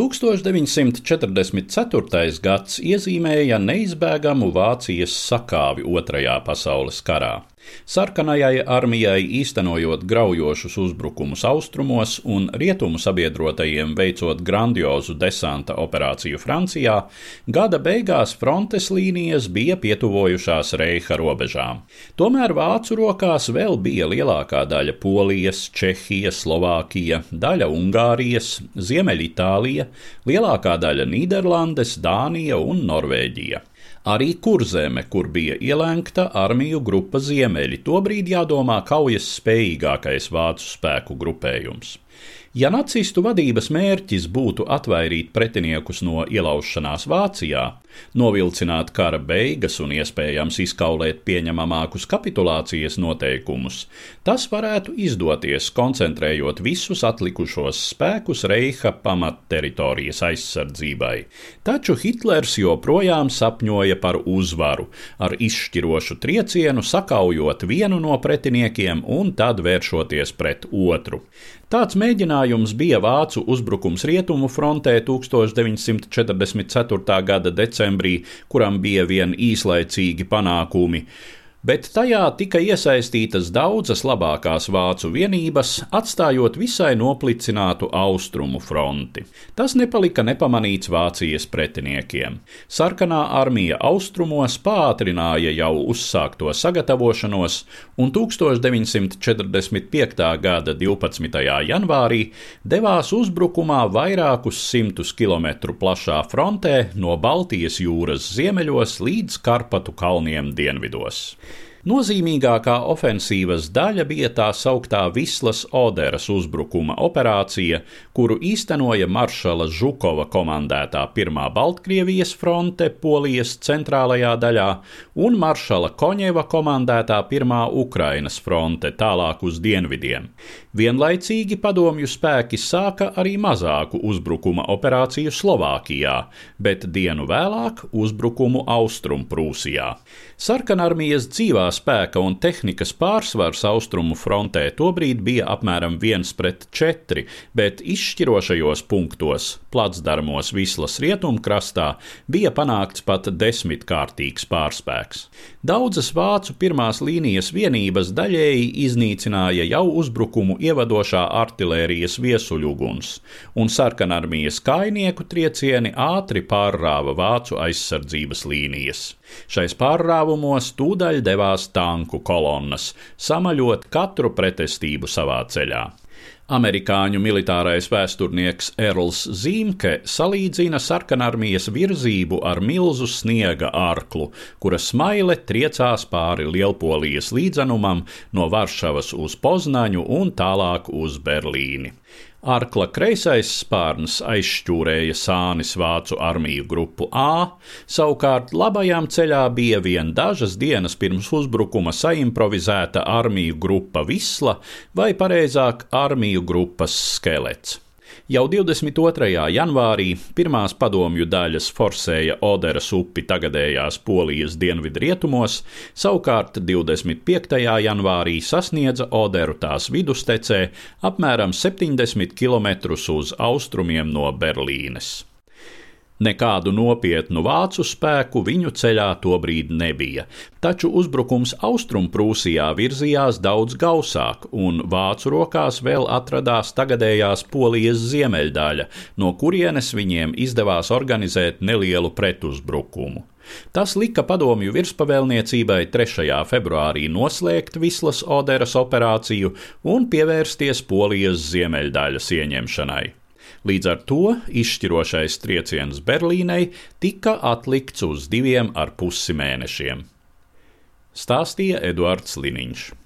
1944. gads iezīmēja neizbēgamu Vācijas sakāvi Otrajā pasaules karā. Sarkanajai armijai īstenojot graujošus uzbrukumus austrumos un rietumu sabiedrotajiem veicot grandiozu desanta operāciju Francijā, gada beigās frontes līnijas bija pietuvojušās Reiha robežām. Tomēr vācu rokās vēl bija lielākā daļa Polijas, Čehija, Slovākija, daļa Ungārijas, Ziemeļitālija, lielākā daļa Nīderlandes, Dānija un Norvēģija. Arī kurzeme, kur bija ielēgta armiju grupa Ziemeļi, tobrīd jādomā kaujas spējīgākais vācu spēku grupējums. Ja nacistu vadības mērķis būtu atvairīt pretiniekus no ielaušanās Vācijā, novilcināt kara beigas un iespējams izkaulēt pieņemamākus kapitulācijas noteikumus, tas varētu izdoties, koncentrējot visus atlikušos spēkus Reiha pamatteritorijas aizsardzībai. Taču Hitlers joprojām sapņoja par uzvaru, ar izšķirošu triecienu sakaujot vienu no pretiniekiem un tad vēršoties pret otru. Tāds mēģinājums bija vācu uzbrukums rietumu frontē 1944. gada decembrī, kuram bija vien īslaicīgi panākumi bet tajā tika iesaistītas daudzas labākās vācu vienības, atstājot visai noplicinātu austrumu fronti. Tas nepalika nepamanīts Vācijas pretiniekiem. Sarkanā armija austrumos pātrināja jau uzsākto sagatavošanos, un 1945. gada 12. janvārī devās uzbrukumā vairākus simtus kilometru plašā frontē no Baltijas jūras ziemeļos līdz Karpatu kalniem dienvidos. Nozīmīgākā ofensīvas daļa bija tā sauktā Vislas Oderas uzbrukuma operācija, kuru īstenoja maršala Žukova komandētā Pirmā Baltkrievijas fronte Polijas centrālajā daļā un maršala Koņeva komandētā Pirmā Ukrainas fronte tālāk uz dienvidiem. Vienlaicīgi padomju spēki sāka arī mazāku uzbrukuma operāciju Slovākijā, bet dienu vēlāk uzbrukumu Austrumprūsijā. Sarkanarmijas dzīvā spēka un tehnikas pārsvars austrumu frontē tobrīd bija apmēram 1 pret 4, bet izšķirošajos punktos, placdarmos Vislas rietumkrastā, bija panākts pat desmitkārtīgs pārspēks. Daudzas vācu pirmās līnijas vienības daļēji iznīcināja jau uzbrukumu ievadošā artilērijas viesuļuguns, un sarkanarmijas kainieku triecieni ātri pārrāva vācu aizsardzības līnijas. Šais pārrāvumos tūdaļ devās tanku kolonnas, samaļot katru pretestību savā ceļā. Amerikāņu militārais vēsturnieks Erls Zīmke salīdzina sarkanarmijas virzību ar milzu sniega arklu, kura smaile triecās pāri Lielpolijas līdzenumam no Varšavas uz Poznaņu un tālāk uz Berlīni. Arkla kreisais spārns aizšķūrēja sānis vācu armiju grupu A, savukārt labajām ceļā bija vien dažas dienas pirms uzbrukuma saimprovizēta armiju grupa Visla vai pareizāk armiju grupas skelets. Jau 22. janvārī pirmās padomju daļas forsēja Oderas upi tagadējās Polijas dienvidrietumos, savukārt 25. janvārī sasniedza Oderu tās vidustecē apmēram 70 km uz austrumiem no Berlīnes. Nekādu nopietnu vācu spēku viņu ceļā tobrīd nebija, taču uzbrukums Austrumprūsijā virzījās daudz gausāk, un vācu rokās vēl atradās tagadējās Polijas ziemeļdaļa, no kurienes viņiem izdevās organizēt nelielu pretuzbrukumu. Tas lika padomju virspavēlniecībai 3. februārī noslēgt Vislas Oderas operāciju un pievērsties Polijas ziemeļdaļas ieņemšanai. Līdz ar to izšķirošais trieciens Berlīnei tika atlikts uz diviem ar pusi mēnešiem. Stāstīja Eduards Liniņš.